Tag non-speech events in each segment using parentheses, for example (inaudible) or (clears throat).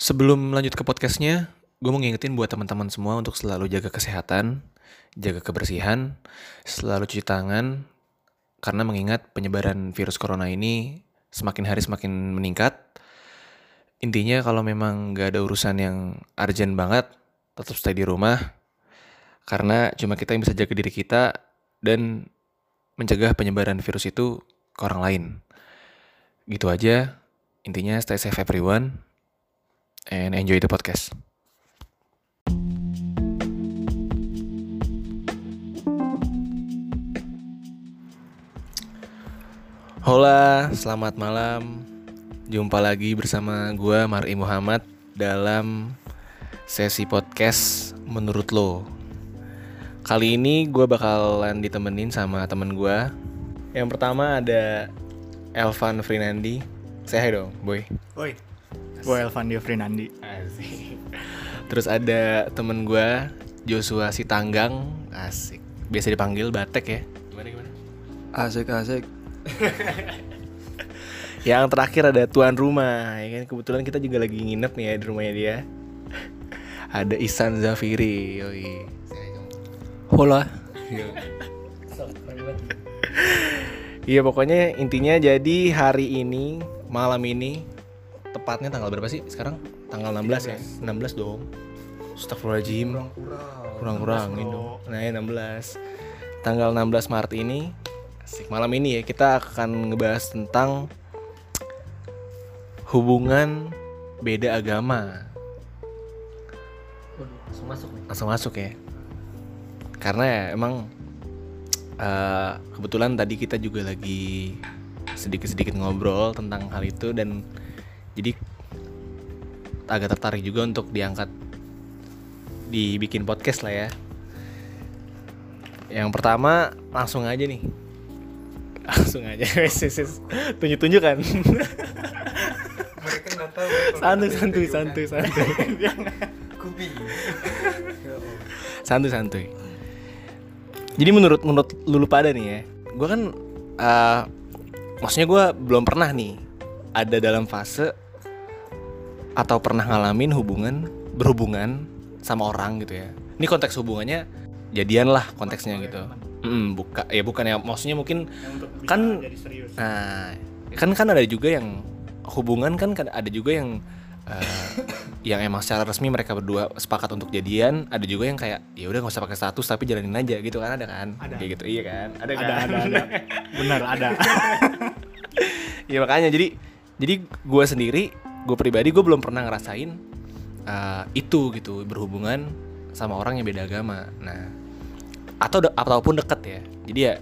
Sebelum lanjut ke podcastnya, gue mau ngingetin buat teman-teman semua untuk selalu jaga kesehatan, jaga kebersihan, selalu cuci tangan, karena mengingat penyebaran virus corona ini semakin hari semakin meningkat. Intinya kalau memang gak ada urusan yang urgent banget, tetap stay di rumah, karena cuma kita yang bisa jaga diri kita dan mencegah penyebaran virus itu ke orang lain. Gitu aja, intinya stay safe everyone and enjoy the podcast. Hola, selamat malam. Jumpa lagi bersama gua Mari Muhammad dalam sesi podcast Menurut Lo. Kali ini gue bakalan ditemenin sama temen gua. Yang pertama ada Elvan Frinandi. Say hi dong, boy. Woi, gue Elvan Frinandi. Asik. Terus ada temen gue Joshua Sitanggang, asik. Biasa dipanggil Batek ya. Gimana gimana? Asik asik. (laughs) Yang terakhir ada tuan rumah, ya kan? Kebetulan kita juga lagi nginep nih ya di rumahnya dia. (laughs) ada Isan Zafiri, yoi. Hola. Iya pokoknya intinya jadi hari ini malam ini tepatnya tanggal berapa sih sekarang? Tanggal 16 ya? 16 dong. Astagfirullahaladzim. Kurang-kurangin dong. Nah, ya 16. Tanggal 16 Maret ini asik malam ini ya kita akan ngebahas tentang hubungan beda agama. Langsung masuk nih. Langsung masuk ya. Karena ya emang eh, kebetulan tadi kita juga lagi sedikit-sedikit ngobrol tentang hal itu dan jadi agak tertarik juga untuk diangkat dibikin podcast lah ya. Yang pertama langsung aja nih. Langsung aja. (laughs) Wes. Tunjuk-tunjuk kan. Mereka nggak tahu. santuy, santuy, santuy, santuy. Kuping. santuy santuy jadi menurut menurut lulu pada nih ya gue kan eh, maksudnya gue belum pernah nih ada dalam fase atau pernah ngalamin hubungan berhubungan sama orang gitu ya ini konteks hubungannya jadian lah konteksnya gitu Mm, buka ya bukan ya maksudnya mungkin Kan-. Nah, kan kan ada juga yang hubungan kan kan ada juga yang eh, yang emang secara resmi mereka berdua sepakat untuk jadian, ada juga yang kayak ya udah nggak usah pakai status tapi jalanin aja gitu kan ada kan? Ada. Kayak gitu iya kan? Ada kan? Ada ada ada. (laughs) Benar ada. Iya makanya jadi jadi gue sendiri gue pribadi gue belum pernah ngerasain eh, itu gitu berhubungan sama orang yang beda agama. Nah atau de- ataupun deket ya. Jadi ya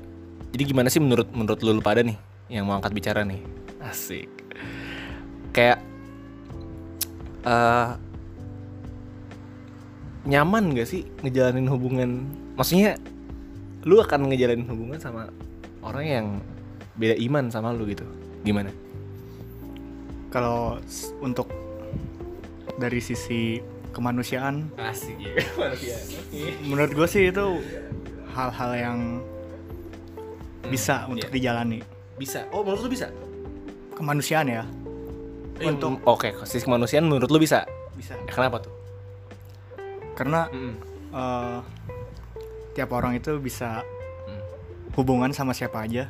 jadi gimana sih menurut menurut lu pada nih yang mau angkat bicara nih? Asik. Kayak eh nyaman gak sih ngejalanin hubungan? Maksudnya lu akan ngejalanin hubungan sama orang yang beda iman sama lu gitu gimana Kalau untuk dari sisi kemanusiaan, asik ya (laughs) menurut gue sih itu hal-hal yang bisa untuk dijalani. bisa oh menurut lu bisa Kemanusiaan ya, untuk oke sisi kemanusiaan menurut lu bisa bisa. Eh, kenapa tuh Karena eh, tiap orang itu bisa Hmm. hubungan sama siapa aja.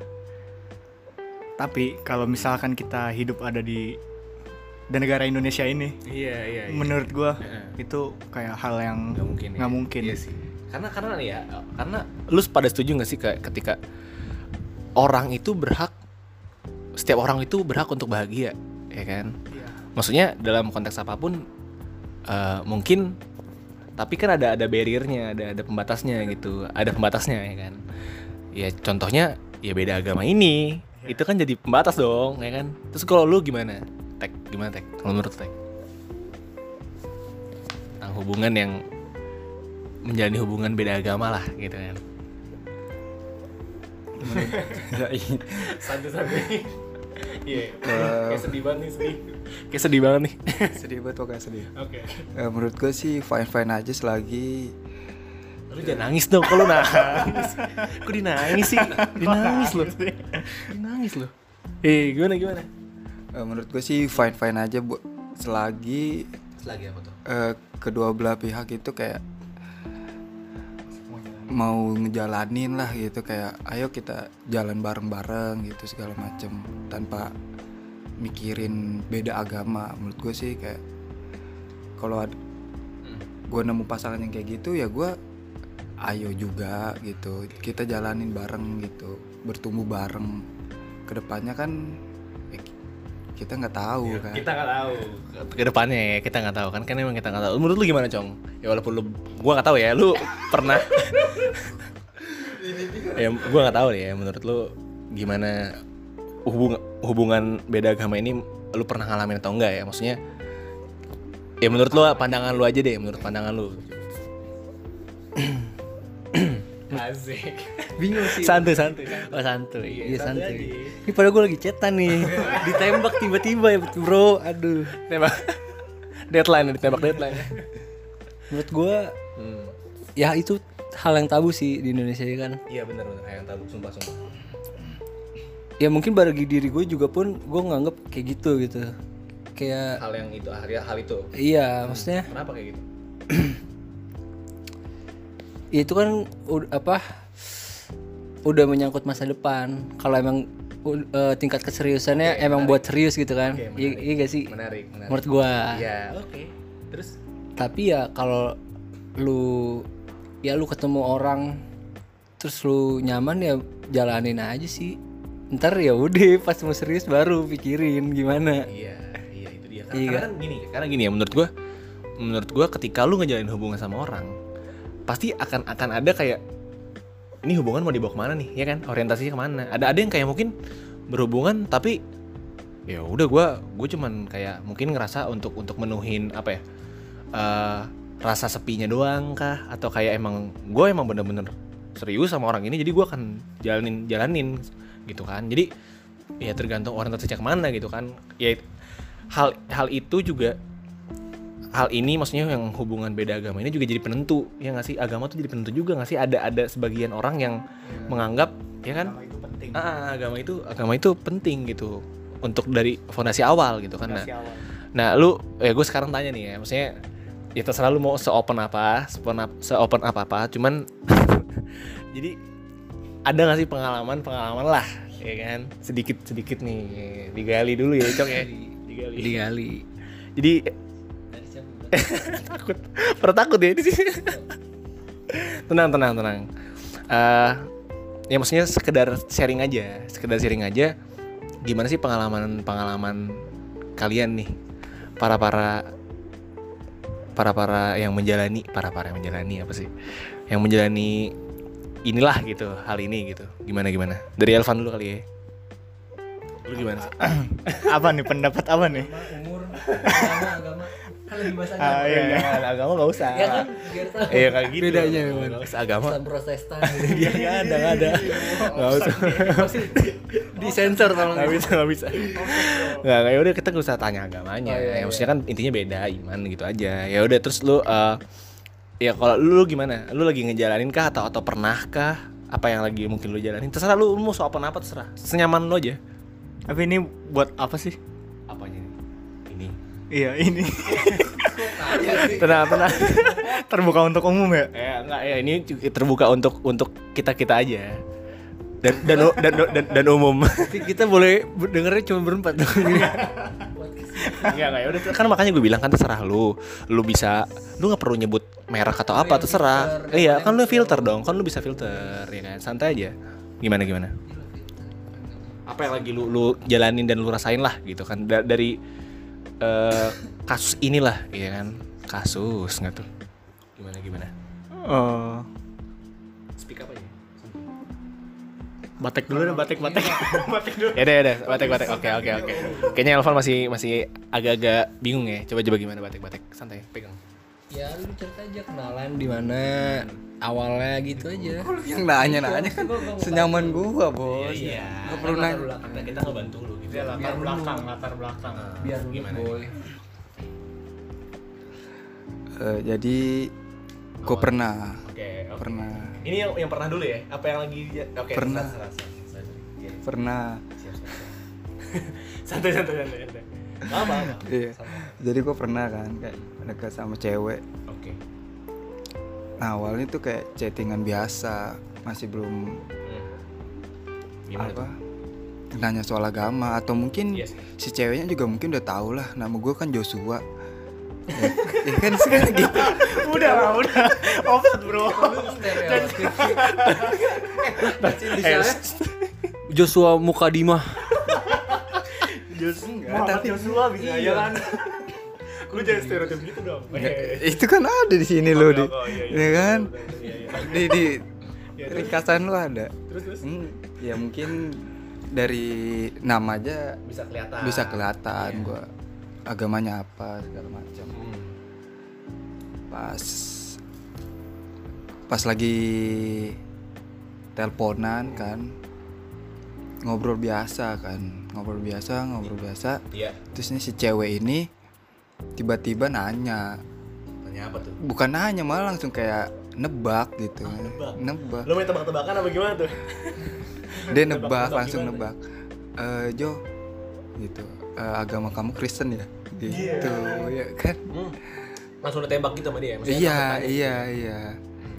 Tapi kalau misalkan kita hidup ada di di negara Indonesia ini, iya iya, menurut gua Heeh. itu kayak hal yang nggak mungkin nggak mungkin. Iya sih karena karena ya karena lu pada setuju nggak sih kayak ketika orang itu berhak setiap orang itu berhak untuk bahagia ya kan Iya. maksudnya dalam konteks apa pun eh, mungkin tapi kan ada ada barriernya ada ada pembatasnya gitu ada pembatasnya ya kan ya contohnya ya beda agama ini Iya. itu kan jadi pembatas dong ya kan? Terus kalau lu gimana? Tek gimana tek? Kalau menurut tek? Tentang hubungan yang menjalani hubungan beda agama lah gitu kan. (laughs) Santai-santai. Iya kayak sedih banget nih sedih. Kayak sedih banget nih. Sedih banget pokoknya sedih. Oke. Eh, menurut gue sih fine fine aja selagi Lu jangan nangis dong, kalau nangis. Kok dinangis sih? (laughs) Dinangis loh. Dinangis loh. Eh, gimana gimana? Eh, menurut gue sih fine fine aja bu selagi lagi apa tuh eh, kedua belah pihak itu kayak mau ngejalanin lah gitu kayak ayo kita jalan bareng-bareng gitu segala macem tanpa mikirin beda agama menurut gue sih kayak kalau ad- gue nemu pasangan yang kayak gitu ya gue ayo juga gitu. Kita jalanin bareng gitu bertumbuh bareng. Ke depannya kan ya, kita nggak tahu kan. kita nggak tahu. Ke depannya ya kita nggak tahu kan. Kan emang kita nggak tahu. Menurut lu gimana cong? Ya walaupun lu gua nggak tahu ya lu (laughs) pernah. Ya gua nggak tahu ya menurut lu gimana hubung hubungan beda agama ini lu pernah ngalamin atau enggak ya? Maksudnya ya menurut lu pandangan lu aja deh menurut pandangan lu Asik. bingung sih Santuy, santuy. oh santuy iya santuy santuy ini padahal gue lagi cetan nih (laughs) ditembak tiba-tiba ya bro aduh Tembak. Deadline, ditembak deadline. menurut gue Hmm. ya itu hal yang tabu sih di Indonesia ya kan Iya benar benar yang tabu sumpah sumpah. ya mungkin bagi diri gue juga pun gue nganggep kayak gitu gitu kayak Hal yang itu hal, hal itu. iya maksudnya Kenapa kayak gitu? (clears throat) itu kan ud- apa udah menyangkut masa depan kalau emang u- eh, tingkat keseriusannya emang buat serius gitu kan Oke, iya menarik. iya gak sih Menarik, menarik. menurut gua Iya, oke. Terus tapi ya kalau lu ya lu ketemu orang terus lu nyaman ya jalanin aja sih ntar ya udah (laughs) pas mau serius baru pikirin gimana iya, iya itu dia. Iya. Karena kan gini, karena gini ya menurut gua menurut gua ketika lu ngejalanin hubungan sama orang pasti akan akan ada kayak ini hubungan mau dibawa ke mana nih? Ya kan? Orientasinya ke mana? Ada ada yang kayak mungkin berhubungan tapi ya udah gua gue cuman kayak mungkin ngerasa untuk untuk menuhin apa ya eh, rasa sepinya doang kah? Atau kayak emang gue emang bener-bener serius sama orang ini jadi gua akan jalanin jalanin gitu kan. Jadi ya tergantung orientasinya ke mana gitu kan. Ya hal hal itu juga hal ini maksudnya yang hubungan beda agama ini juga jadi penentu ya nggak sih? Agama tuh jadi penentu juga nggak sih? Ada ada sebagian orang yang menganggap ya kan? Agama itu penting. Ah, agama itu agama itu penting gitu untuk dari fondasi awal gitu kan. Nah, awal. nah lu ya gue sekarang tanya nih ya maksudnya ya terserah lu mau se open apa se open apa apa cuman (laughs) jadi ada nggak sih pengalaman pengalaman lah ya kan? Sedikit sedikit nih digali dulu ya cok ya. Digali. Digali. Jadi (laughs) takut. Pernah takut ya di sini tenang tenang tenang. Eh ya maksudnya sekedar sharing aja sekedar sharing aja gimana sih pengalaman pengalaman kalian nih? Para para para para yang menjalani para para yang menjalani apa sih? Yang menjalani inilah gitu hal ini gitu. Gimana gimana? Dari Elvan dulu kali ya. Lu gimana sih? apa nih pendapat apa nih? Umur agama agama kan lagi bahas Ah, iya, iya. Jangan, agama gak usah ya kan biar tahu Iya kayak gitu. bedanya memang Nggak usah agama. Islam Protestan Iya nggak ada nggak ada. Nggak usah. disensor tolong Nggak bisa nggak bisa. Nggak nggak udah kita nggak usah tanya agamanya. Oh, iya, ya, iya. maksudnya kan intinya beda iman gitu aja. Ya udah terus lu eh, ya kalau lu, lu gimana? Lu lagi ngejalanin kah atau atau pernah kah? Apa yang lagi mungkin lu jalanin? Terserah lu, lu mau sopan apa terserah. Senyaman lu aja. tapi ini buat apa sih. Iya ini Tenang tenang. terbuka untuk umum ya ya enggak ya ini terbuka untuk untuk kita kita aja. Dan dan dan dan, dan umum. Kita boleh dengernya cuma berempat dong Enggak, enggak ya udah kan makanya gue bilang kan terserah lu. Lu bisa lu nggak perlu nyebut merek atau apa terserah. Iya, kan lu filter dong. Kan lu bisa filter ya kan. Santai aja. Gimana gimana? Apa yang lagi lu lu jalanin dan lu rasain lah gitu kan Da- dari eh, kasus inilah ya kan. Kasus nggak tuh? Gimana gimana? Eh, Speak apa ya? batek dulu deh batek batek batek dulu (laughs) Ya udah, ya udah, batek batek. Oke, oke, oke. Kayaknya Elvan masih masih agak-agak bingung ya. Coba coba gimana batek batek. Santai, pegang. ya lu cerita aja kenalan di mana awalnya gitu aja yang nanya nanya kan senyaman gua bos Iya. Nggak perlu nanya Kita ngebantu lu. Dia latar belakang latar belakang biar lu Gimana? boy Eh, jadi gua pernah Oke, oke. pernah Ini yang yang pernah dulu ya? Apa yang lagi Oke. Pernah. serah, serah, serah. Iya, pernah. (laughs) Santai santai santai santai. Apa iya jadi gue pernah kan kayak dekat sama cewek Oke. nah awalnya tuh kayak chattingan biasa masih belum Gimana apa nanya soal agama atau mungkin Iya sih. si ceweknya juga mungkin udah tau lah nama gue kan Joshua ya, (laughs) ya kan sekarang gitu udah lah, udah. Offset, Bro. Eh, Joshua Mukadimah. Jos, Enggak, Muhammad tapi- Joshua bisa Iya. ya kan. Lu jangan stereotip gitu dong. Eh. itu kan ada di sini lo di oh, iya, iya, ya kan Iya, iya. di di Iya, ringkasan lu ada Terus terus. Hmm, ya mungkin dari nama aja Bisa kelihatan. bisa kelihatan Iya. gua agamanya apa segala macam Hmm. pas pas lagi teleponan kan ngobrol biasa kan ngobrol biasa ngobrol biasa Iya. terus nih si cewek ini tiba-tiba nanya Tanya apa tuh? bukan nanya malah langsung kayak nebak gitu nebak. nebak Lu main tebak-tebakan apa gimana tuh? (laughs) dia nebak. langsung gimana? nebak. Eh Jo gitu. "Eh, agama kamu Kristen ya? Gitu ya kan? Hmm. Langsung ditembak gitu sama dia. Maksudnya iya iya iya.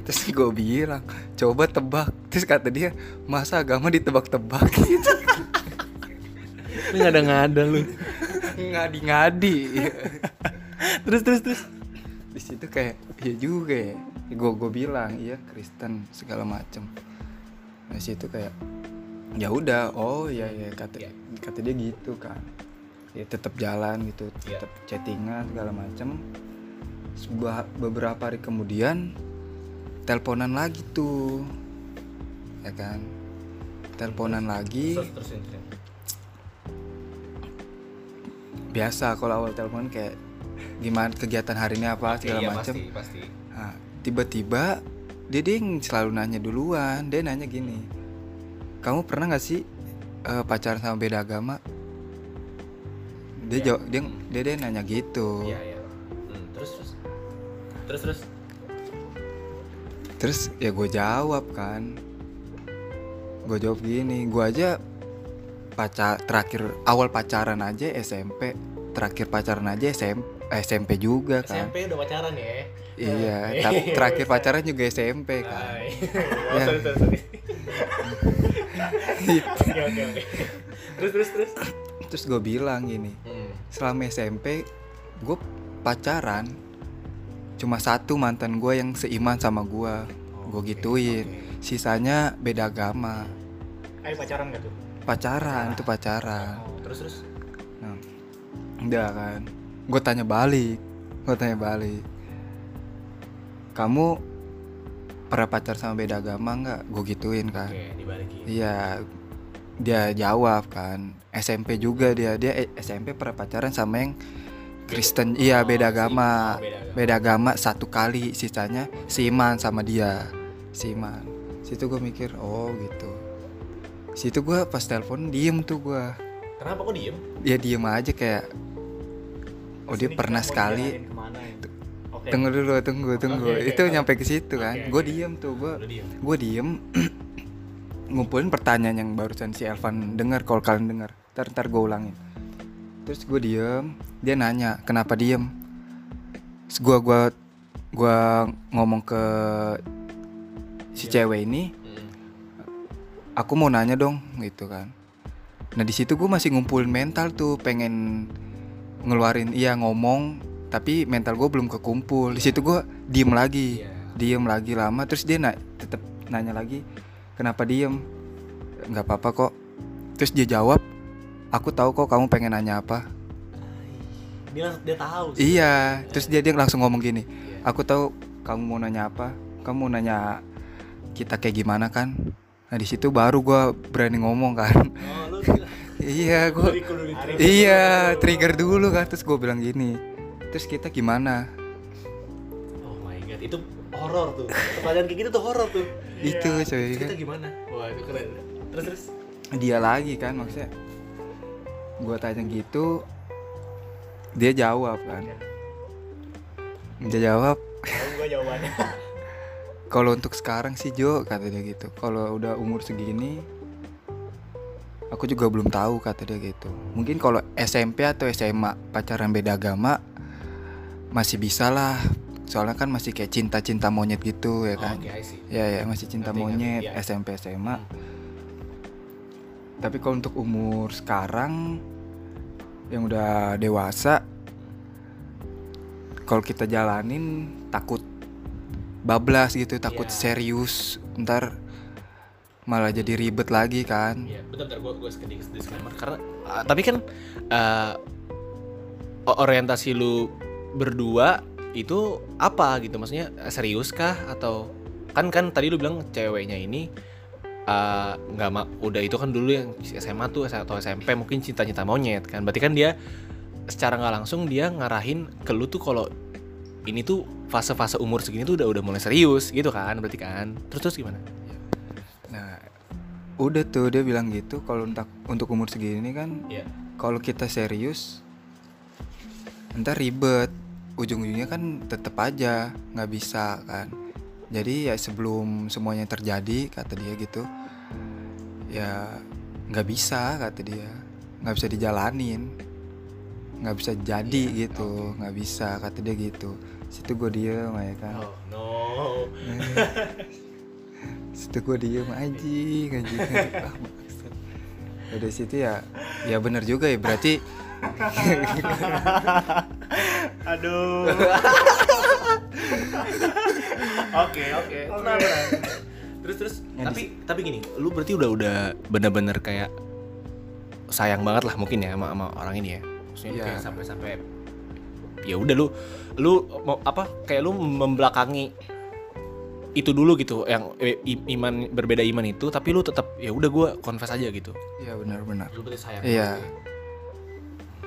Terus gue bilang coba tebak. Terus kata dia masa agama ditebak-tebak? (laughs) Gitu. Lu ngada-ngada lu. ngadi-ngadi. Terus terus terus. di situ kayak iya juga ya. Gue gue bilang iya Kristen segala macem. Nah di situ kayak ya udah oh iya iya kata Iya. kata dia gitu kan ya tetap jalan gitu Iya. tetap chattingan segala macem Sebuah, beberapa hari kemudian teleponan lagi tuh ya kan teleponan lagi Terus terusin terusin. biasa kalau awal telepon kayak gimana kegiatan hari ini apa segala Iya, pasti. Nah, tiba-tiba dia selalu nanya duluan. Dia nanya gini, kamu pernah nggak sih eh, pacaran sama beda agama? Dia Iya. jawab, dia, dia dia nanya gitu. Iya, iya. Hmm, terus terus. Terus terus. Terus ya gue jawab kan, gue jawab gini, gue aja pacar terakhir awal pacaran aja SMP, terakhir pacaran aja SMP, SMP juga kan. SMP udah pacaran ya. Iya, (laughs) tapi terakhir pacaran juga SMP kan. Ya. (laughs) Sorry, sorry, sorry. (laughs) Oke, oke, oke. Terus terus terus. Terus gue bilang gini, Hmm. selama SMP gue pacaran cuma satu mantan gue yang seiman sama gue gue Oke, gituin oke. sisanya beda agama Ayo pacaran gak tuh? pacaran itu pacaran Oh, terus terus. nah, udah kan gue tanya balik gue tanya balik kamu pernah pacar sama beda agama nggak gue gituin kan Oke, dibalikin. Iya, dia jawab kan. SMP juga dia, dia eh, SMP pernah pacaran sama yang Kristen. Iya, Oh, beda si- agama. oh, beda agama. Beda agama satu kali, sisanya seiman sama dia. Seiman. Situ gue mikir, oh gitu. Situ gue pas telepon diem tuh gue. Kenapa kok diem? Dia diem aja kayak Oh dia pernah sekali ya? Tunggu dulu, tunggu, tunggu. Oke, Itu oke. nyampe ke situ kan. Oke, Gue diem tuh, gue Lu diem. gue diem (clears throat) ngumpulin pertanyaan yang barusan si Elvan dengar kalau kalian dengar ntar ntar gue ulangin. Terus gue diem dia nanya kenapa diem? Terus gue gua gua ngomong ke si cewek ini Hmm. aku mau nanya dong gitu kan. Nah di situ gue masih ngumpulin mental tuh pengen ngeluarin iya ngomong tapi mental gue belum kekumpul. Di situ gue diem lagi Iya. diem lagi lama. Terus dia na tetap nanya lagi kenapa diem? Nggak apa-apa kok. Terus dia jawab aku tahu kok kamu pengen nanya apa. Dia langsung dia tahu. sih. iya terus dia dia langsung ngomong gini aku tahu kamu mau nanya apa. Kamu mau nanya kita kayak gimana kan? Nah di situ baru gua berani ngomong kan. Oh, lu (laughs) iya trigger. iya trigger dulu kan. Terus gue bilang gini terus kita gimana? Oh my god, itu horor tuh. Pertanyaan kayak gitu tuh horor tuh. itu coy Terus kan kita gimana? Wah, itu keren. Terus terus. dia lagi kan maksudnya gue tanya gitu dia jawab kan dia jawab jawabannya. (laughs) kalau untuk sekarang sih Jo kata dia gitu kalau udah umur segini aku juga belum tahu kata dia gitu mungkin kalau SMP atau SMA pacaran beda agama masih bisa lah soalnya kan masih kayak cinta-cinta monyet gitu ya kan Oh, Oke, I see. ya ya masih cinta ngerti, monyet. SMP SMA tapi kalau untuk umur sekarang yang udah dewasa kalau kita jalanin takut bablas gitu takut Iya. serius ntar malah jadi ribet lagi kan Iya, bentar, bentar gue gue sedikit disclaimer karena uh, tapi kan uh, orientasi lu berdua itu apa gitu? Maksudnya eh, serius kah? Atau kan kan tadi lu bilang ceweknya ini uh, nggak ma udah itu kan dulu yang SMA tuh atau SMP mungkin cinta-cinta monyet kan. Berarti kan dia secara nggak langsung dia ngarahin ke lu tuh kalau ini tuh fase-fase umur segini tuh udah udah mulai serius gitu kan berarti kan? Terus terus gimana? Nah udah tuh dia bilang gitu kalau untuk untuk umur segini kan Iya. kalau kita serius ntar ribet ujung-ujungnya kan tetep aja nggak bisa kan. Jadi ya sebelum semuanya terjadi kata dia gitu ya nggak bisa kata dia. Nggak bisa dijalanin nggak bisa jadi gitu nggak bisa kata dia gitu. Situ gue diem ya kan. Oh no. (laughs) Situ gue diem anjing anjing ah, maksud. dari situ ya ya bener juga ya berarti (laughs) Aduh. (laughs) Oke oke. Terus terus. Tapi tapi gini, lu berarti udah udah bener-bener kayak sayang banget lah mungkin ya sama, sama orang ini ya. Maksudnya Iya. kayak sampai-sampai ya udah lu lu mau apa kayak lu membelakangi itu dulu gitu yang eh, iman berbeda iman itu tapi lu tetap ya udah gua confess aja gitu. ya benar-benar Lu berarti sayang. Iya. ya.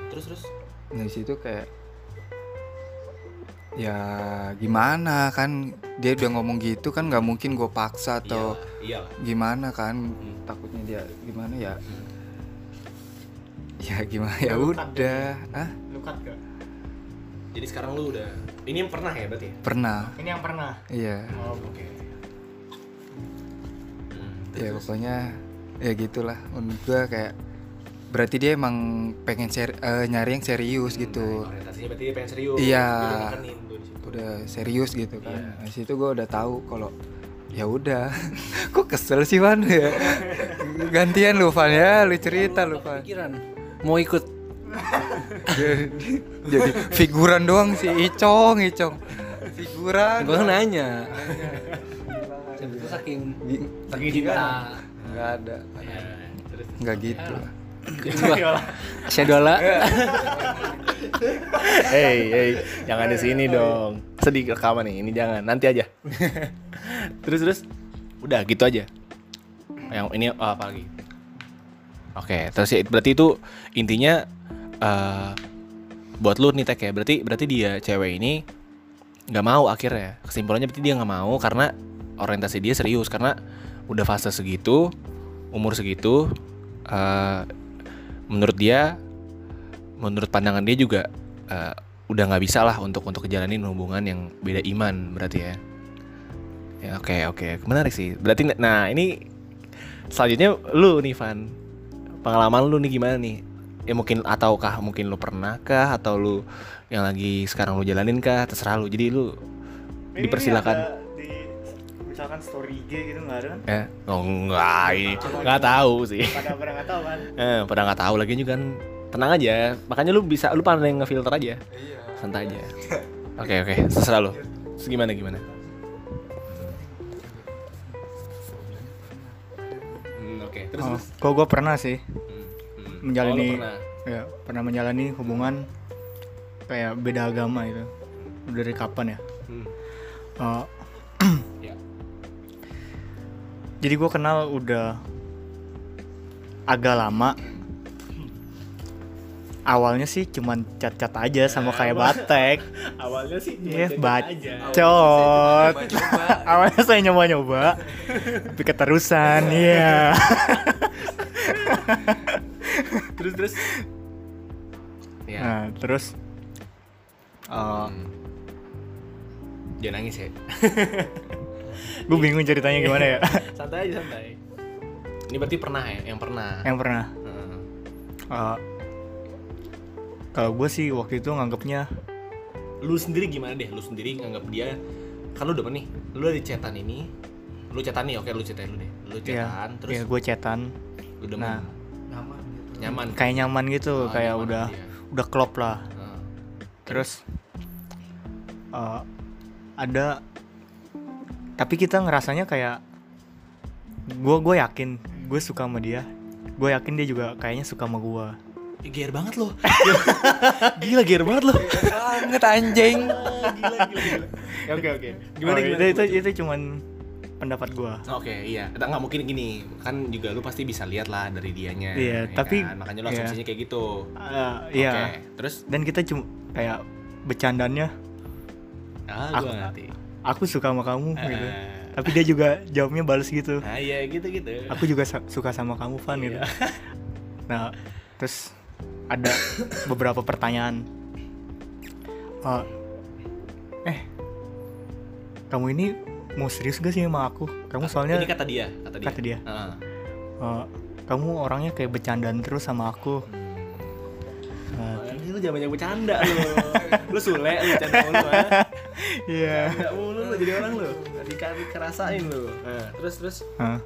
Terus terus. dari situ kayak ya gimana kan dia udah ngomong gitu kan nggak mungkin gue paksa atau iya. gimana kan Hmm. takutnya dia gimana ya ya gimana ya udah ah Lu cut gak? Jadi sekarang lu udah ini yang pernah ya berarti ya? pernah Ini yang pernah. iya Oh, Oke. ya pokoknya ya gitulah menurut gue kayak berarti dia emang pengen ser- eh, nyari yang serius gitu. Orientasinya berarti dia pengen serius. Iya. Udah nekenin tuh di situ. udah serius gitu kan. Iya. Nah, situ gue udah tahu kalau ya udah. (laughs) Kok kesel sih Van? Ya (laughs) gantian lu Van ya. Lu cerita lu Van. Pikiran mau ikut. Jadi, (laughs) jadi figuran doang sih Icong Icong. Figuran. Gue nanya. Tuh saking saking cinta nggak ada. Nggak gitu. Lah. Shadola Hei, hei, jangan di sini dong. Sedih rekaman nih, ini jangan. Nanti aja. terus terus, udah gitu aja. Yang ini oh, apa lagi? Oke, terus ya, berarti itu intinya eh buat lu nih tek ya. Berarti berarti dia cewek ini nggak mau akhirnya. Kesimpulannya berarti dia nggak mau karena orientasi dia serius karena udah fase segitu, umur segitu. eh menurut dia menurut pandangan dia juga eh, udah nggak bisa lah untuk untuk jalanin hubungan yang beda iman berarti ya. Ya oke oke. Menarik sih. Berarti nah ini selanjutnya lu nih Van. Pengalaman lu nih gimana nih? Ya mungkin ataukah mungkin lu pernah kah? Atau lu yang lagi sekarang lu jalanin kah? Terserah lu. Jadi lu Ini dipersilakan. ada misalkan story IG gitu nggak ada kan? ya oh enggak ini nggak tahu sih Pada pada nggak tahu kan? (laughs) eh, pada nggak tahu lagi juga kan tenang aja makanya lu bisa lu pandai ngefilter aja santai aja oke oke terserah lu Terus gimana gimana Hmm, oke terus Oh, terus kok gue pernah sih Hmm, hmm. menjalani Oh, pernah. ya pernah menjalani hubungan kayak beda agama itu dari kapan ya? Hmm, Eh, ya. (clears throat) jadi gue kenal udah agak lama. Awalnya sih cuman cat-cat aja sama kayak batek. (laughs) awalnya sih Iya, bacot. (laughs) Awalnya saya nyoba-nyoba, tapi keterusan, (laughs) iya. terus terus ya Nah, terus Hmm. jangan nangis ya gue bingung ceritanya gimana ya. (laughs) santai aja santai ini berarti pernah ya yang pernah Yang pernah. Hmm. eh, kalau gue sih waktu itu nganggapnya lu sendiri gimana deh lu sendiri nganggap dia kan lu demen nih lu dari chatan ini lu chatan nih oke lu chatan lu deh lu Iya, chatan terus iya gue chatan lu demen nah. nyaman gitu nyaman kayak nyaman gitu Oh, kayak nyaman udah dia. udah klop lah Heeh. terus eh, ada tapi kita ngerasanya kayak gue gue yakin gue suka sama dia. Gue yakin dia juga kayaknya suka sama gue Ih, gear banget lo. (laughs) Gila gear banget lo. Banget anjing. (laughs) Gila gila gila. Oke oke. Gimana Oh, gimana? itu, itu itu cuman pendapat gue Oke iya, Nggak nggak mungkin gini. Kan juga lu pasti bisa lihat lah dari dianya. Iya, ya tapi- kan? makanya lu iya. asumsinya kayak gitu. Oke, iya. Terus? Dan kita cuma kayak bercandanya ah Aku- gua ngerti. Aku suka sama kamu gitu Eh, tapi dia juga jawabnya balas gitu Nah iya gitu gitu. aku juga suka sama kamu Van gitu Iya. (laughs) nah terus ada beberapa pertanyaan Eh, eh kamu ini mau serius gak sih sama aku kamu soalnya ini kata dia, kata dia. kata dia. Heeh. eh, kamu orangnya kayak bercandaan terus sama aku Oh, ini lu jangan banyak bercanda lu. lu sule lu bercanda mulu ah. iya Enggak mulu lu jadi orang lu. Dikasih kerasain lu. Nah, terus terus. Hah.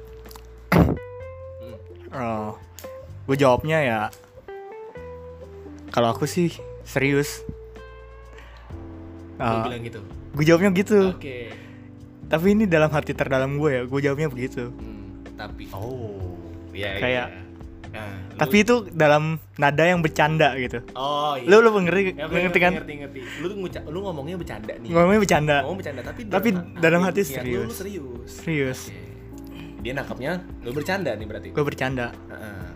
Hmm. Oh, gue jawabnya ya kalau aku sih serius. Uh, bilang gitu. gue jawabnya gitu. Oke. Tapi ini dalam hati terdalam gue ya, gue jawabnya begitu. Hmm, tapi oh, iya Kayak- iya. Nah, lu- Tapi itu dalam nada yang bercanda gitu. Oh iya. Lu lu ngerti, Ya, lu gue ngerti kan? Ngerti, ngerti. Lu tuh nguca- lu ngomongnya bercanda nih. Ngomongnya bercanda. Ngomong bercanda tapi Tapi dalam hati niat lu- serius. Lu, serius. Serius. Oke. Dia nangkapnya lu bercanda nih berarti. Gue bercanda. Heeh.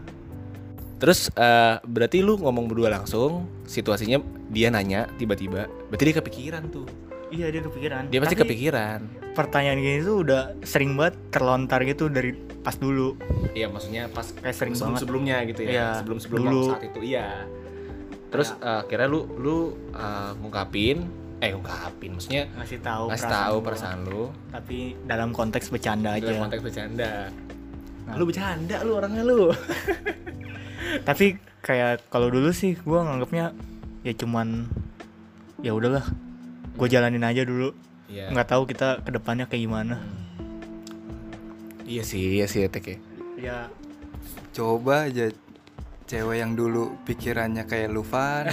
Terus eh, berarti lu ngomong berdua langsung, situasinya dia nanya tiba-tiba, berarti dia kepikiran tuh. Iya dia kepikiran. Dia pasti Tapi kepikiran. Pertanyaan gini tuh udah sering banget terlontar gitu dari pas dulu. Iya, maksudnya pas Kayak sering sebelum banget. sebelumnya gitu ya. Iya, sebelum sebelum dulu. saat itu iya. Terus eh, akhirnya lu lu eh, ngungkapin, eh ngungkapin maksudnya Ngasih tahu ngasih perasaan tahu gua. perasaan lu Tapi dalam konteks bercanda aja. dalam konteks bercanda. Nah. Lu bercanda lu orangnya lu. (laughs) tapi kayak kalau dulu sih gue nganggapnya ya cuman ya udahlah gue jalanin aja dulu Iya. nggak tahu kita ke depannya kayak gimana Iya sih, iya sih Tek ya. ya coba aja cewek yang dulu pikirannya kayak Lufan (laughs)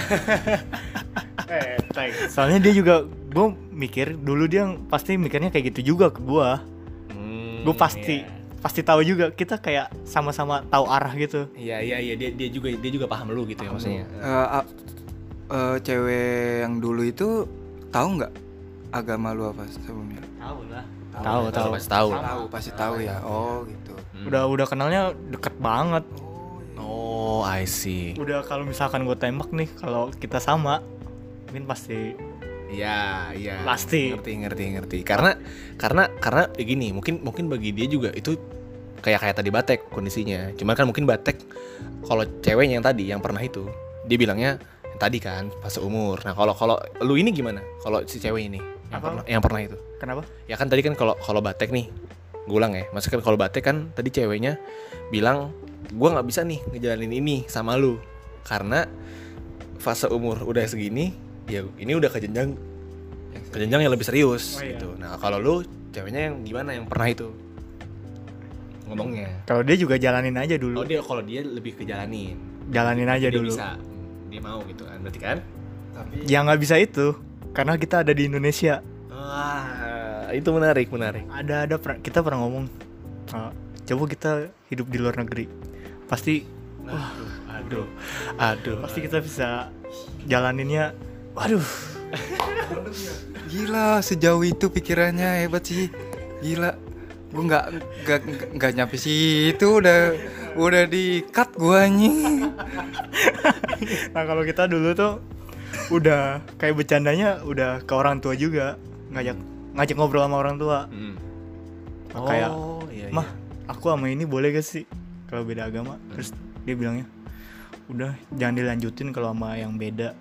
soalnya dia juga gue mikir dulu dia pasti mikirnya kayak gitu juga ke gue Hmm, gue pasti iya. pasti tahu juga kita kayak sama-sama tahu arah gitu Iya iya iya dia dia juga dia juga paham lu gitu ya maksudnya. Eh, a- eh, cewek yang dulu itu tahu nggak agama lu apa sebelumnya tahu lah Tahu, tahu tahu, tahu pasti tahu. tahu pasti tahu ya oh gitu Hmm. udah udah kenalnya deket banget Oh, I see. udah kalau misalkan gue tembak nih kalau kita sama mungkin pasti Iya, iya. Pasti. Ngerti, ngerti, ngerti. Karena karena karena ya gini, mungkin mungkin bagi dia juga itu kayak kayak tadi Batek kondisinya. Cuma kan mungkin Batek kalau ceweknya yang tadi yang pernah itu, dia bilangnya tadi kan fase umur. Nah, kalau kalau lu ini gimana? Kalau si cewek ini yang Apa? pernah yang pernah itu. kenapa Ya kan tadi kan kalau kalau Batek nih, gue ulang ya. Maksudnya kan kalau Batek kan tadi ceweknya bilang gua nggak bisa nih ngejalanin ini sama lu karena fase umur udah segini, ya ini udah ke jenjang ke jenjang yang lebih serius Oh, iya. gitu. Nah kalau lu ceweknya yang gimana yang pernah itu ngomongnya? kalau dia juga jalanin aja Oh dulu dia kalau dia lebih ke jalanin, jalanin aja dia dulu bisa, dia mau gitu kan, berarti kan? tapi ya nggak bisa itu karena kita ada di Indonesia. Wah itu menarik menarik. ada ada kita pernah ngomong "Ah, coba kita hidup di luar negeri. Pasti Aduh, aduh, aduh. pasti kita bisa jalaninnya waduh. (laughs) Gila sejauh itu pikirannya hebat sih. Gila. Gue nggak nggak nggak nyampe situ udah udah di cut gua nih nah kalau kita dulu tuh udah kayak bercandanya udah ke orang tua juga ngajak ngajak ngobrol sama orang tua Hmm. kayak Oh, iya, iya. mah aku sama ini boleh gak sih kalau beda agama terus dia bilangnya udah jangan dilanjutin kalau sama yang beda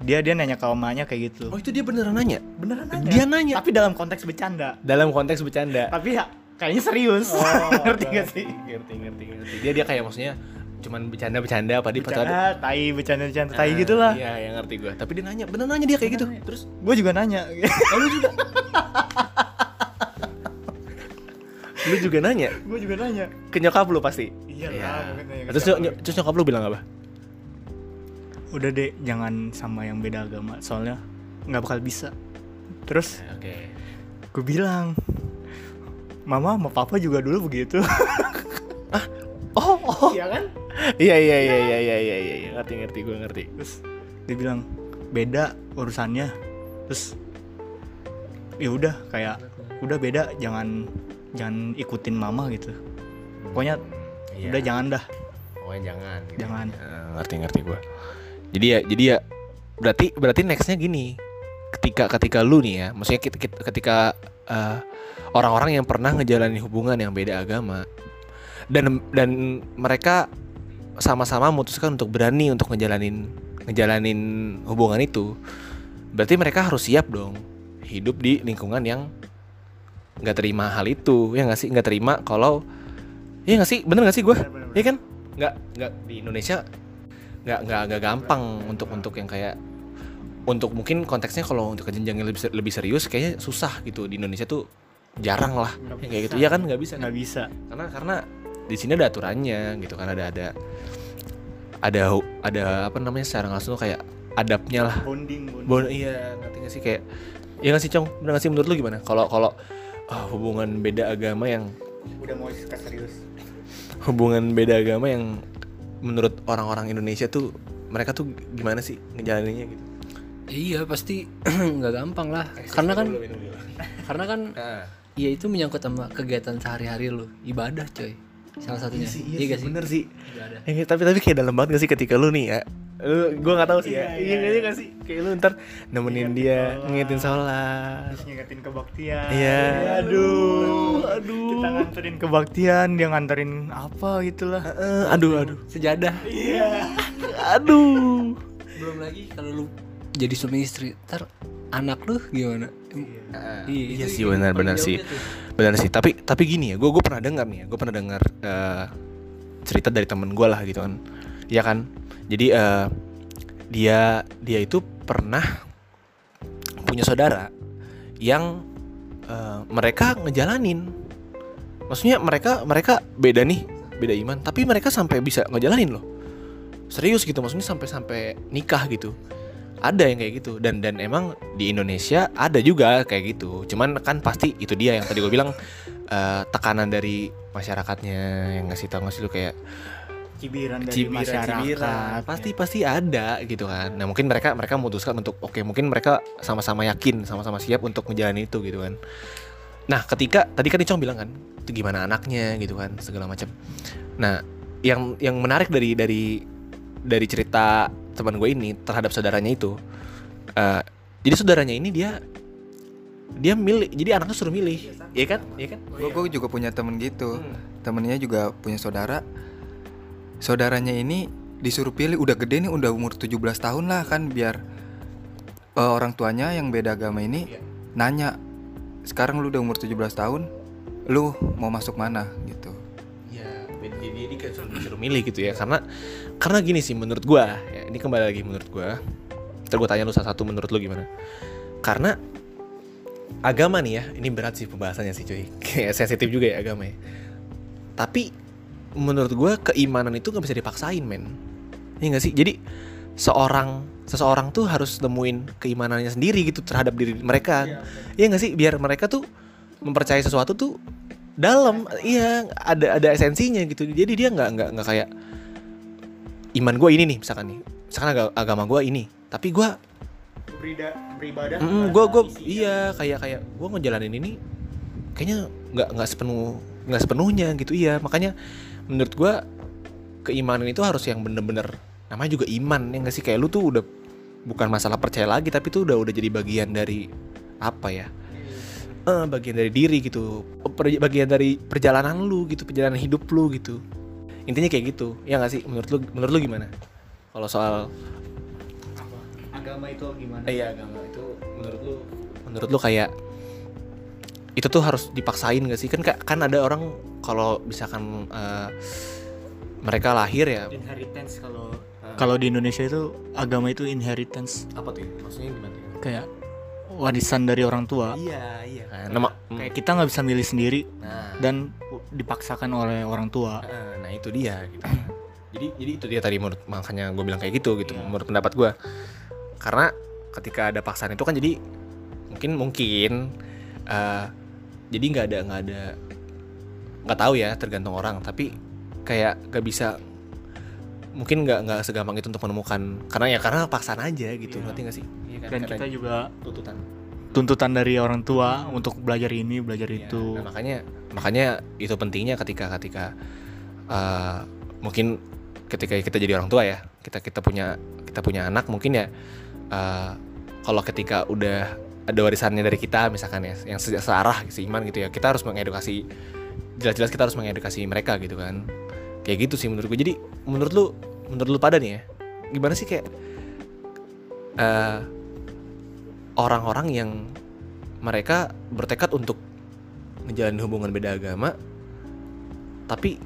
dia dia nanya ke omanya kayak gitu Oh itu dia beneran nanya? beneran nanya Dia nanya. tapi dalam konteks bercanda Dalam konteks bercanda. tapi ya kayaknya serius. Oh, (laughs) ngerti gak sih? Ngerti, ngerti, ngerti. Dia dia kayak maksudnya cuman bercanda-bercanda apa di bercanda tai bercanda bercanda tai gitu lah iya yang ngerti gue tapi dia nanya bener nanya dia kayak gitu. Terus? Gue juga nanya. Lu juga? Lu juga nanya? Gue juga nanya. Ke nyokap lu pasti? Iya lah, ke terus, nyok- terus nyokap lu bilang apa? Udah deh jangan sama yang beda agama soalnya nggak bakal bisa. Terus oke. gue bilang mama sama papa juga dulu begitu. (laughs) Ah oh oh. Iya kan? Iya iya iya iya kan? iya, iya iya iya ngerti ngerti gue ngerti. Terus dia bilang beda urusannya. Terus ya udah kayak udah beda jangan jangan ikutin mama gitu. Pokoknya ya. udah jangan dah. Pokoknya jangan gitu. jangan. Ya, ngerti ngerti gue jadi ya jadi ya berarti berarti nextnya gini. Ketika ketika lu nih ya maksudnya ketika, ketika uh, orang-orang yang pernah ngejalanin hubungan yang beda agama. Dan dan mereka sama-sama memutuskan untuk berani untuk ngejalanin ngejalanin hubungan itu. Berarti mereka harus siap dong hidup di lingkungan yang nggak terima hal itu. Ya nggak sih? Nggak terima kalau ya nggak sih? Bener nggak sih gue Iya kan? Nggak nggak di Indonesia nggak nggak nggak gampang untuk untuk yang kayak untuk mungkin konteksnya kalau untuk ke jenjang yang lebih lebih serius kayaknya susah gitu. Di Indonesia tuh jarang lah Nggak yang kayak gitu bisa. ya kan nggak bisa kan? nggak bisa karena karena di sini ada aturannya gitu kan ada ada ada ada apa namanya secara langsung tuh kayak adabnya lah bonding bonding Bon, iya ngerti gak sih kayak ya nggak sih cong bener nggak sih menurut lu gimana kalau kalau ah, hubungan beda agama yang udah mau serius (laughs) hubungan beda agama yang menurut orang-orang Indonesia tuh mereka tuh gimana sih ngejalaninnya gitu? Iya pasti (clears throat) nggak gampang lah. Karena kan karena kan. Ya itu menyangkut sama kegiatan sehari-hari lu, ibadah coy. Salah satunya. Iya gak sih? bener sih. Ibadah. Eh, tapi tapi kayak dalam banget gak sih ketika lu nih ya lu gue nggak tahu sih ya iya iya, gak sih kayak lu ntar nemenin dia sholat. ngingetin sholat terus ngingetin kebaktian Iya. aduh Aduh. kita nganterin kebaktian dia nganterin apa gitulah Eh, aduh aduh Sejadah. iya aduh Belum lagi kalau lu jadi suami istri, ntar anak lu gimana? iya. Itu sih yang benar-benar sih. tuh. benar sih. Tapi tapi gini ya gue gue pernah dengar nih ya gue pernah dengar eh, cerita dari temen gue lah gitu kan. Ya kan? Jadi eh, dia dia itu pernah punya saudara yang eh, mereka ngejalanin. Maksudnya mereka mereka beda nih beda iman tapi mereka sampai bisa ngejalanin loh. Serius gitu maksudnya sampai sampai nikah gitu ada yang kayak gitu. Dan dan emang di Indonesia ada juga kayak gitu. Cuman kan pasti itu dia yang tadi gue bilang eh, tekanan dari masyarakatnya yang ngasih tahu ngasih lu kayak cibiran dari cibiran masyarakat cibiran pasti pasti ada gitu kan. Nah mungkin mereka mereka memutuskan untuk oke mungkin mereka sama-sama yakin sama-sama siap untuk menjalani itu gitu kan. Nah ketika tadi kan Icong bilang kan itu gimana anaknya? gitu kan segala macam. Nah yang yang menarik dari dari dari cerita teman gue ini terhadap saudaranya itu eh, jadi saudaranya ini dia dia milih jadi anaknya suruh milih iya kan iya kan Gue juga punya temen gitu. Hmm. Temennya juga punya saudara. Saudaranya ini disuruh pilih udah gede nih udah umur 17 tahun lah kan biar eh, orang tuanya yang beda agama ini Iya. nanya sekarang lu udah umur 17 tahun lu mau masuk mana gitu. Ya, jadi dia, suruh, disuruh milih gitu ya karena karena gini sih menurut gua ya, ini kembali lagi menurut gua. Ntar gua tanya lu salah satu menurut lu gimana. Karena agama nih ya ini berat sih pembahasannya sih cuy. (laughs) Kayak sensitif juga ya agama ya. Tapi menurut gua keimanan itu nggak bisa dipaksain men. Iya nggak sih? Jadi seorang seseorang tuh harus nemuin keimanannya sendiri gitu terhadap diri mereka. Iya nggak sih? Biar mereka tuh mempercayai sesuatu tuh dalam iya ada ada esensinya gitu. Jadi dia nggak nggak nggak kayak iman gue ini nih misalkan nih. Misalkan aga- agama gue ini. Tapi gue Berida, beribadah mm, gue gue iya kayak kayak gue ngejalanin ini kayaknya nggak nggak sepenuh nggak sepenuhnya gitu iya. Makanya menurut gue keimanan itu harus yang bener-bener namanya juga iman ya nggak sih? Kayak lu tuh udah bukan masalah percaya lagi tapi tuh udah udah jadi bagian dari apa ya? Eh, bagian dari diri gitu. Per- bagian dari perjalanan lu gitu perjalanan hidup lu gitu intinya kayak gitu. Ya nggak sih? Menurut lu menurut lu gimana? Kalau soal agama itu gimana? Iya. Agama itu menurut lu? Menurut lu kayak itu tuh harus dipaksain gak sih? Kan ka- kan ada orang kalau misalkan eh, mereka lahir ya inheritance kalau kalau di Indonesia itu agama itu inheritance. Apa tuh? Maksudnya gimana kayak warisan dari orang tua. Iya iya. Kan nama kayak kita nggak bisa milih sendiri. Nah. Dan dipaksakan oleh orang tua. Eh, nah itu dia gitu. (clears throat) Jadi jadi itu dia tadi menurut makanya gue bilang kayak gitu gitu menurut pendapat gue karena ketika ada paksaan itu kan jadi mungkin mungkin eh, jadi nggak ada nggak ada nggak tahu ya tergantung orang. Tapi kayak gak bisa mungkin nggak nggak segampang itu untuk menemukan karena ya karena paksaan aja gitu Iya. ngerti gak sih? Iya kan? dan Karena kita juga tuntutan tuntutan dari orang tua untuk belajar ini belajar Iya, itu. nah, makanya makanya itu pentingnya ketika ketika uh, mungkin ketika kita jadi orang tua ya kita kita punya kita punya anak mungkin ya uh, kalau ketika udah ada warisannya dari kita misalkan ya yang se- searah seiman gitu ya kita harus mengedukasi jelas-jelas kita harus mengedukasi mereka gitu kan. Kayak gitu sih menurut gue jadi menurut lu menurut lu pada nih ya gimana sih kayak uh, orang-orang yang mereka bertekad untuk ngejalanin hubungan beda agama tapi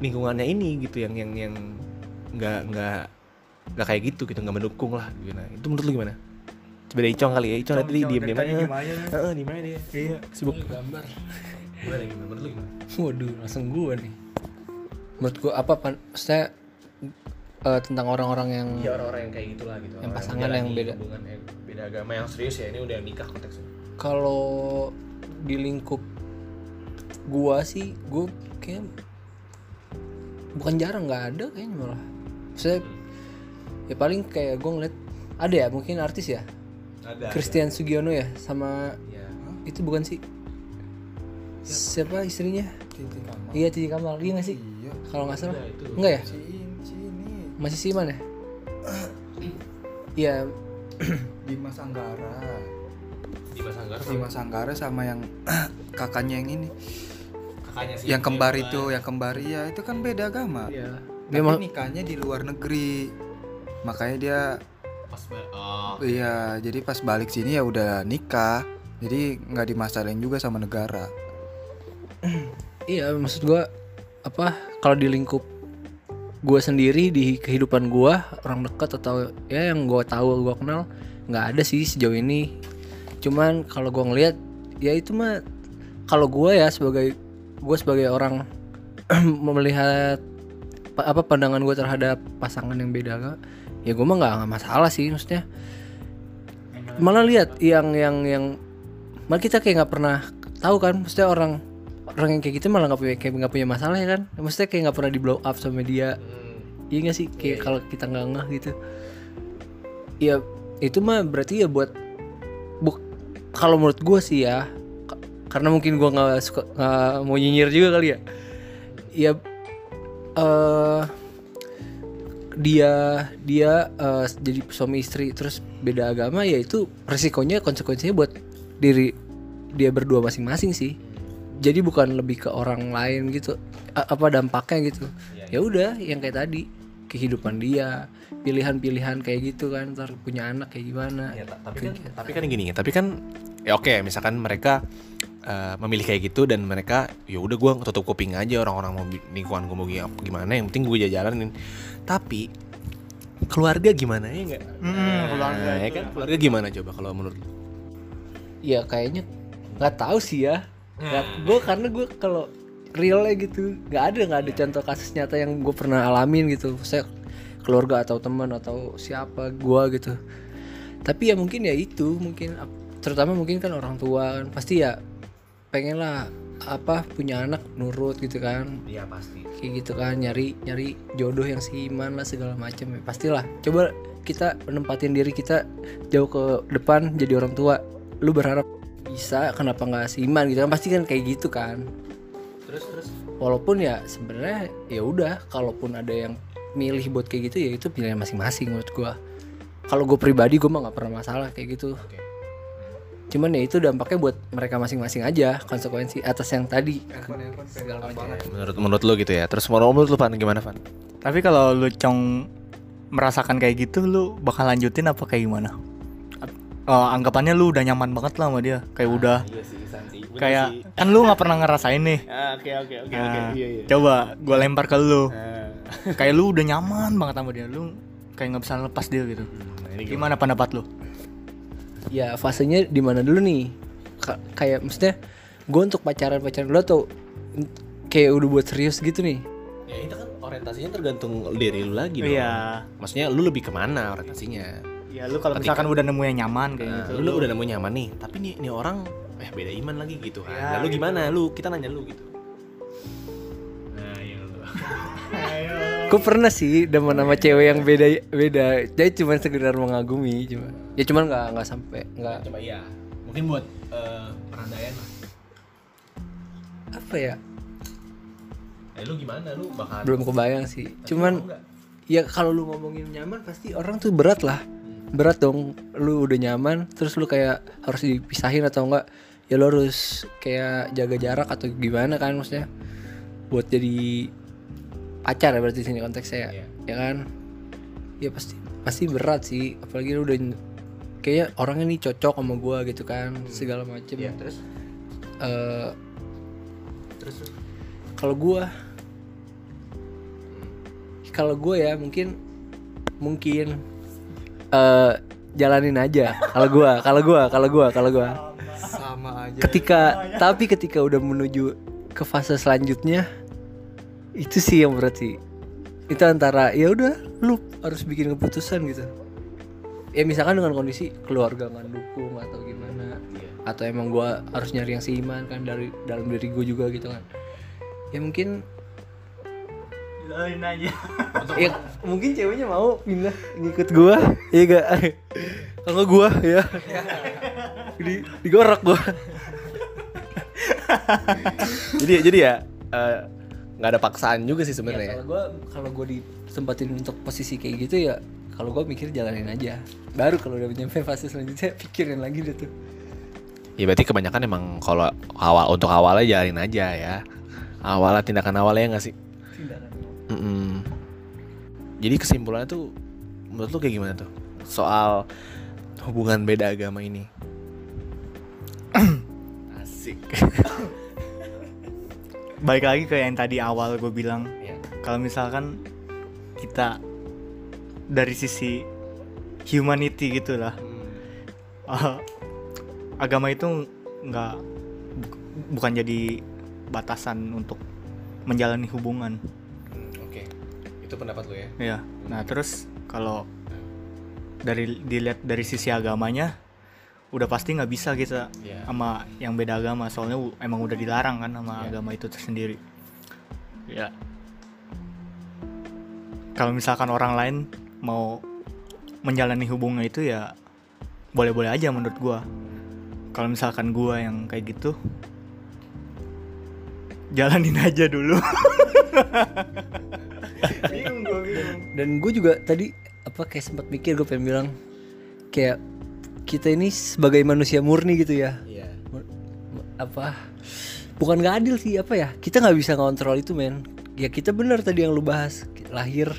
lingkungannya ini gitu yang yang yang nggak nggak nggak kayak gitu gitu nggak mendukung lah. Gitu nah itu menurut lu gimana? Coba deh Icong kali ya. Icong tadi diem diem aja. Heeh, diem aja dia iya. Sibuk. Gambar. Gimana gimana menurut lu gimana? (laughs) Waduh langsung gua nih. Menurut gua apa pan? Saya eh, tentang orang-orang yang Iya orang-orang yang kayak gitulah gitu. Yang pasangan yang menjalani beda. hubungan yang beda agama yang serius ya ini udah nikah konteksnya. Kalau di lingkup gua sih gua kayak bukan jarang nggak ada kayaknya malah. Saya ya paling kayak gua ngeliat ada ya mungkin artis ya? Ada Christian Sugiono ya sama ya itu bukan sih? Siapa? Istrinya? Titik Kamal. iya Titi Kamal. Iya nggak sih? Iya. kalau nggak salah. Itu. enggak ya? Masih Siman ya? Iya (clears throat) Dimas Anggara. Dimas Anggara sama Dimas Anggara sama yang (clears throat) kakaknya yang ini. kakaknya sih Yang kembar itu, yang kembar ya itu kan beda agama. iya Tapi Dia mah- nikahnya di luar negeri. Makanya dia pas oh, iya, jadi pas balik sini ya udah nikah. Jadi nggak dimasalahin juga sama negara. (clears throat) Iya, maksud gua apa kalau di lingkup gua sendiri di kehidupan gua orang dekat atau ya yang gua tahu gua kenal nggak ada sih sejauh ini. Cuman kalau gua ngelihat ya itu mah kalau gua ya sebagai gua sebagai orang (clears throat) melihat pa- apa pandangan gua terhadap pasangan yang beda agama, ya gua mah nggak masalah sih maksudnya. Malah lihat yang yang yang malah kita kayak nggak pernah tahu kan maksudnya orang orang yang kayak gitu malah nggak punya kayak nggak punya masalah ya kan. Maksudnya kayak nggak pernah di blow up sama dia. Iya nggak sih? Kayak kalau kita nggak ngeh gitu. Ya itu mah berarti ya buat buk kalau menurut gue sih ya ka- karena mungkin gua nggak suka nggak mau nyinyir juga kali ya. Ya eh dia dia eh, jadi suami istri terus beda agama ya itu resikonya konsekuensinya buat diri dia berdua masing-masing sih. Jadi bukan lebih ke orang lain gitu A- apa dampaknya gitu. Ya udah yang kayak tadi kehidupan dia pilihan-pilihan kayak gitu kan ntar punya anak kayak gimana. Ya, ta- tapi kan tapi kan gini tapi kan ya oke misalkan mereka eh, memilih kayak gitu dan mereka ya udah gue tutup kuping aja orang-orang mau lingkungan gue mau gi- gimana yang penting gue jalanin. Tapi keluarga gimana ya enggak Hmm, keluarga ya itu kan keluarga gimana coba kalau menurut lu? ya kayaknya nggak tahu sih ya. Gue karena gue kalau realnya gitu. Nggak ada nggak ada contoh kasus nyata yang gue pernah alamin gitu. Saya keluarga atau teman atau siapa gue gitu. Tapi ya mungkin ya itu mungkin terutama mungkin kan orang tua kan. Pasti ya pengen lah apa punya anak nurut gitu kan. Iya pasti. Kayak gitu kan nyari nyari jodoh yang seiman lah segala macam ya. Pastilah. Coba kita menempatin diri kita jauh ke depan jadi orang tua. Lu berharap bisa kenapa nggak seiman gitu kan? Pasti kan kayak gitu kan terus terus. Walaupun ya sebenarnya ya udah kalaupun ada yang milih buat kayak gitu ya itu pilihan masing-masing menurut gua. Kalau gue pribadi gue mah nggak pernah masalah kayak gitu. Oke. cuman ya itu dampaknya buat mereka masing-masing aja konsekuensi atas yang tadi. Segala macam menurut menurut lu gitu ya. Terus menurut lu Van gimana Van? Tapi kalau lu cong merasakan kayak gitu, lu bakal lanjutin apa kayak gimana? Eh, anggapannya lu udah nyaman banget lah sama dia, kayak udah iya sih Kayak kan lu nggak pernah ngerasain nih. oke oke oke Nah, Coba gue lempar ke lu. Nah, (laughs) kayak lu udah nyaman banget sama dia lu kayak nggak bisa lepas dia gitu Nah, ini gimana pendapat lu ya fasenya di mana dulu nih Ka- kayak maksudnya gue untuk pacaran pacaran dulu atau n- kayak udah buat serius gitu nih Ya itu kan orientasinya tergantung diri lu lagi dong. Iya. Maksudnya lu lebih ke mana orientasinya? ya lu kalau misalkan udah nemu yang nyaman kayak Nah, gitu lu, udah nemu nyaman nih, tapi nih nih orang eh beda iman lagi gitu kan. Ya, Nah, lu gitu. gimana? Lu kita nanya lu gitu. Nah, iya lu. gue pernah sih demen sama cewek yang beda beda jadi cuma sekedar mengagumi cuma ya cuman nggak nggak sampai nggak Coba iya. Mungkin buat eh, perandaian lah. apa ya Eh lu gimana? Lu bakal belum kebayang sih Tapi cuman ya kalau lu ngomongin nyaman pasti orang tuh berat lah berat dong lu udah nyaman terus lu kayak harus dipisahin atau enggak ya lu harus kayak jaga jarak atau gimana kan maksudnya? Buat jadi pacar ya berarti sini konteksnya ya. Iya. ya kan? Ya pasti pasti berat sih. Apalagi lu udah kayaknya orangnya nih cocok sama gua gitu kan segala macem. Iya, terus? Eh, terus kalau gua kalau gua ya mungkin mungkin eh jalanin aja. Kalau gua kalau gua kalau gua kalau gua sama aja. Ketika tapi ketika udah menuju ke fase selanjutnya itu sih yang berat sih itu antara ya udah lu harus bikin keputusan gitu. Ya misalkan dengan kondisi keluarga nggak dukung atau gimana atau emang gua harus nyari yang seiman kan dari dalam diri gue juga gitu kan. Ya mungkin Aja. Ya mungkin ceweknya mau pindah ngikut gua. Ya gak kalau gua ya. Di digorok gua. Jadi jadi ya eh, nggak ada paksaan juga sih Ya, sebenarnya. kalau gua kalau gua ditempatin untuk posisi kayak gitu ya kalau gua mikir jalanin aja. Baru kalau udah nyampe fase selanjutnya (laughs) pikirin lagi deh tuh. Ya berarti kebanyakan emang kalau awal untuk awalnya jalanin aja ya. Awalnya tindakan awalnya nggak sih? Mm-mm. Jadi kesimpulannya tuh menurut lu kayak gimana tuh soal hubungan beda agama ini? (clears throat) Asik. (laughs) balik lagi ke yang tadi awal gue bilang Iya. kalau misalkan kita dari sisi humanity gitu lah eh, agama itu nggak bu- bukan jadi batasan untuk menjalani hubungan itu pendapat lu ya? ya nah terus kalau dari dilihat dari sisi agamanya udah pasti nggak bisa kita Iya. sama yang beda agama soalnya emang udah dilarang kan sama Iya. agama itu tersendiri ya kalau misalkan orang lain mau menjalani hubungan itu ya boleh-boleh aja menurut gua kalau misalkan gua yang kayak gitu jalanin aja dulu (laughs) bingung gua bingung dan gue juga tadi apa kayak sempat mikir gue pengen bilang kayak kita ini sebagai manusia murni gitu ya Iya. Mur- apa bukan nggak adil sih apa ya kita nggak bisa ngontrol itu men ya kita benar tadi yang lu bahas lahir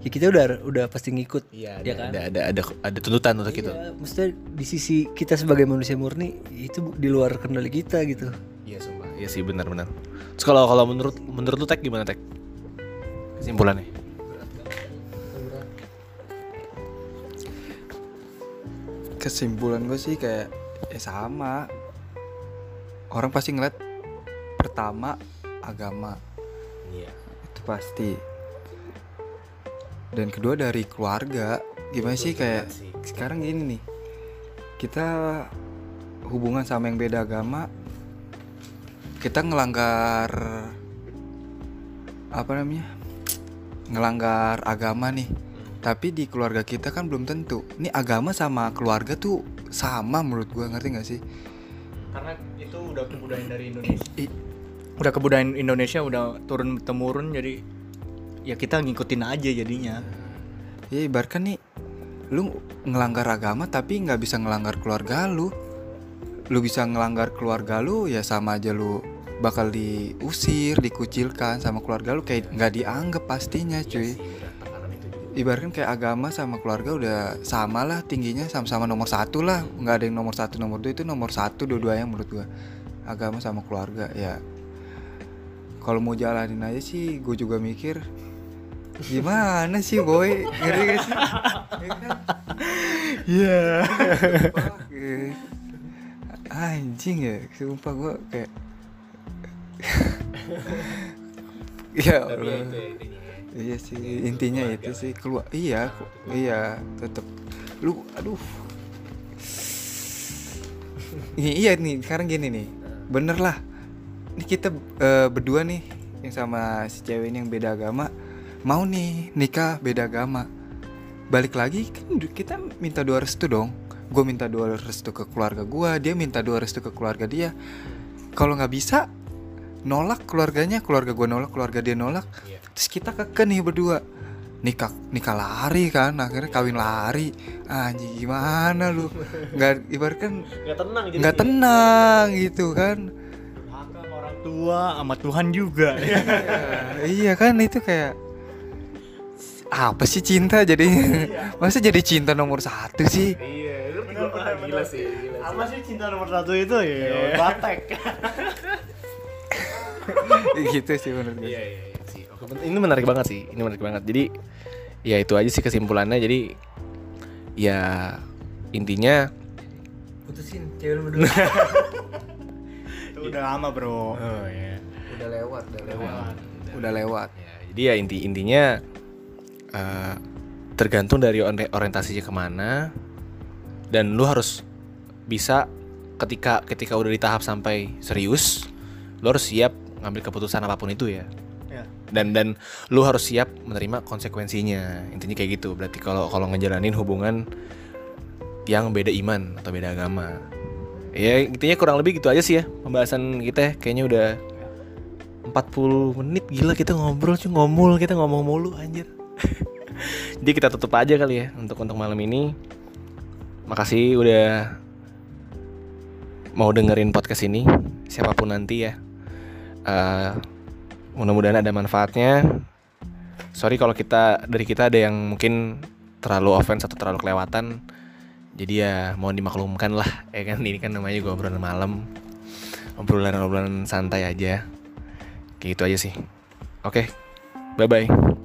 ya kita udah udah pasti ngikut Iya, ya ada, kan ada ada ada ada tuntutan untuk itu. Iya, maksudnya di sisi kita sebagai manusia murni itu di luar kendali kita gitu Iya sumpah. Iya sih benar-benar. Terus kalau kalau menurut menurut lu tek gimana tek? Kesimpulannya? kesimpulan gue sih kayak ya sama orang pasti ngeliat pertama agama Iya. itu pasti dan kedua dari keluarga gimana sih kayak sih. sekarang gini nih kita hubungan sama yang beda agama kita ngelanggar apa namanya ngelanggar agama nih. Tapi di keluarga kita kan belum tentu. Ini agama sama keluarga tuh sama menurut gua ngerti nggak sih? Karena itu udah kebudayaan dari Indonesia. I- udah kebudayaan Indonesia udah turun temurun jadi ya kita ngikutin aja jadinya. Ya ibaratkan nih lu ngelanggar agama tapi nggak bisa ngelanggar keluarga lu. Lu bisa ngelanggar keluarga lu ya sama aja lu bakal diusir dikucilkan sama keluarga lu kayak nggak dianggap pastinya cuy. ibaratkan kayak agama sama keluarga udah sama lah tingginya sama-sama nomor satu lah. Nggak ada yang nomor satu nomor dua itu nomor satu dua-duanya menurut gua. Agama sama keluarga ya. Kalau mau jalanin aja sih gue juga mikir gimana sih boy? Ngeri gak sih? Ya? Iya. Anjing ya sumpah gue kayak (laughs) ya Allah. iya sih intinya itu sih keluar iya ku- iya tetap lu aduh. Iya nih sekarang gini nih. Bener lah. Ini kita eh, berdua nih yang sama si cewek ini yang beda agama mau nih nikah beda agama. Balik lagi kan kita minta dua restu dong. Gue minta dua restu ke keluarga gue dia minta dua restu ke keluarga dia. Kalau nggak bisa nolak keluarganya keluarga gue nolak keluarga dia nolak. Terus kita keke nih berdua. Nikah nikah lari kan akhirnya kawin lari. Anjing gimana lu? (laughs) Nggak ibaratkan Gak tenang nggak tenang gitu kan. Sama orang tua sama Tuhan juga. Ya, (laughs) iya kan itu kayak apa sih cinta jadinya masa jadi cinta nomor satu sih? Iya, lu gila sih, gila Apa sih. cinta nomor satu itu? Ya? Batek. (laughs) (laughs) gitu sih menurut gue Iya, iya, iya sih. Oke, ini menarik banget sih. Ini menarik banget. Jadi ya itu aja sih kesimpulannya. Jadi ya intinya putusin cewek lu berdua Itu (laughs) udah lama, Bro. oh ya. udah lewat udah lewat udah lewat Ya, jadi ya inti intinya eh, tergantung dari ori- orientasinya ke mana dan lu harus bisa ketika ketika udah di tahap sampai serius lu harus siap ngambil keputusan apa pun itu ya. Ya. dan dan lu harus siap menerima konsekuensinya. Intinya kayak gitu. Berarti kalau kalau ngejalanin hubungan yang beda iman atau beda agama. Ya intinya kurang lebih gitu aja sih ya pembahasan kita. Kayaknya udah 40 menit. Gila kita ngobrol cuy. Ngomul kita ngomong mulu anjir. (laughs) Jadi kita tutup aja kali ya untuk untuk malam ini. Makasih udah mau dengerin podcast ini. Siapa pun nanti ya Eh, mudah-mudahan ada manfaatnya. Sorry kalau kita dari kita ada yang mungkin terlalu offense atau terlalu kelewatan. Jadi ya mohon dimaklumkan lah (laughs) ya kan? Ini kan namanya gue obrolan malam. Obrolan obrolan santai aja. Kayak gitu aja sih. Oke bye bye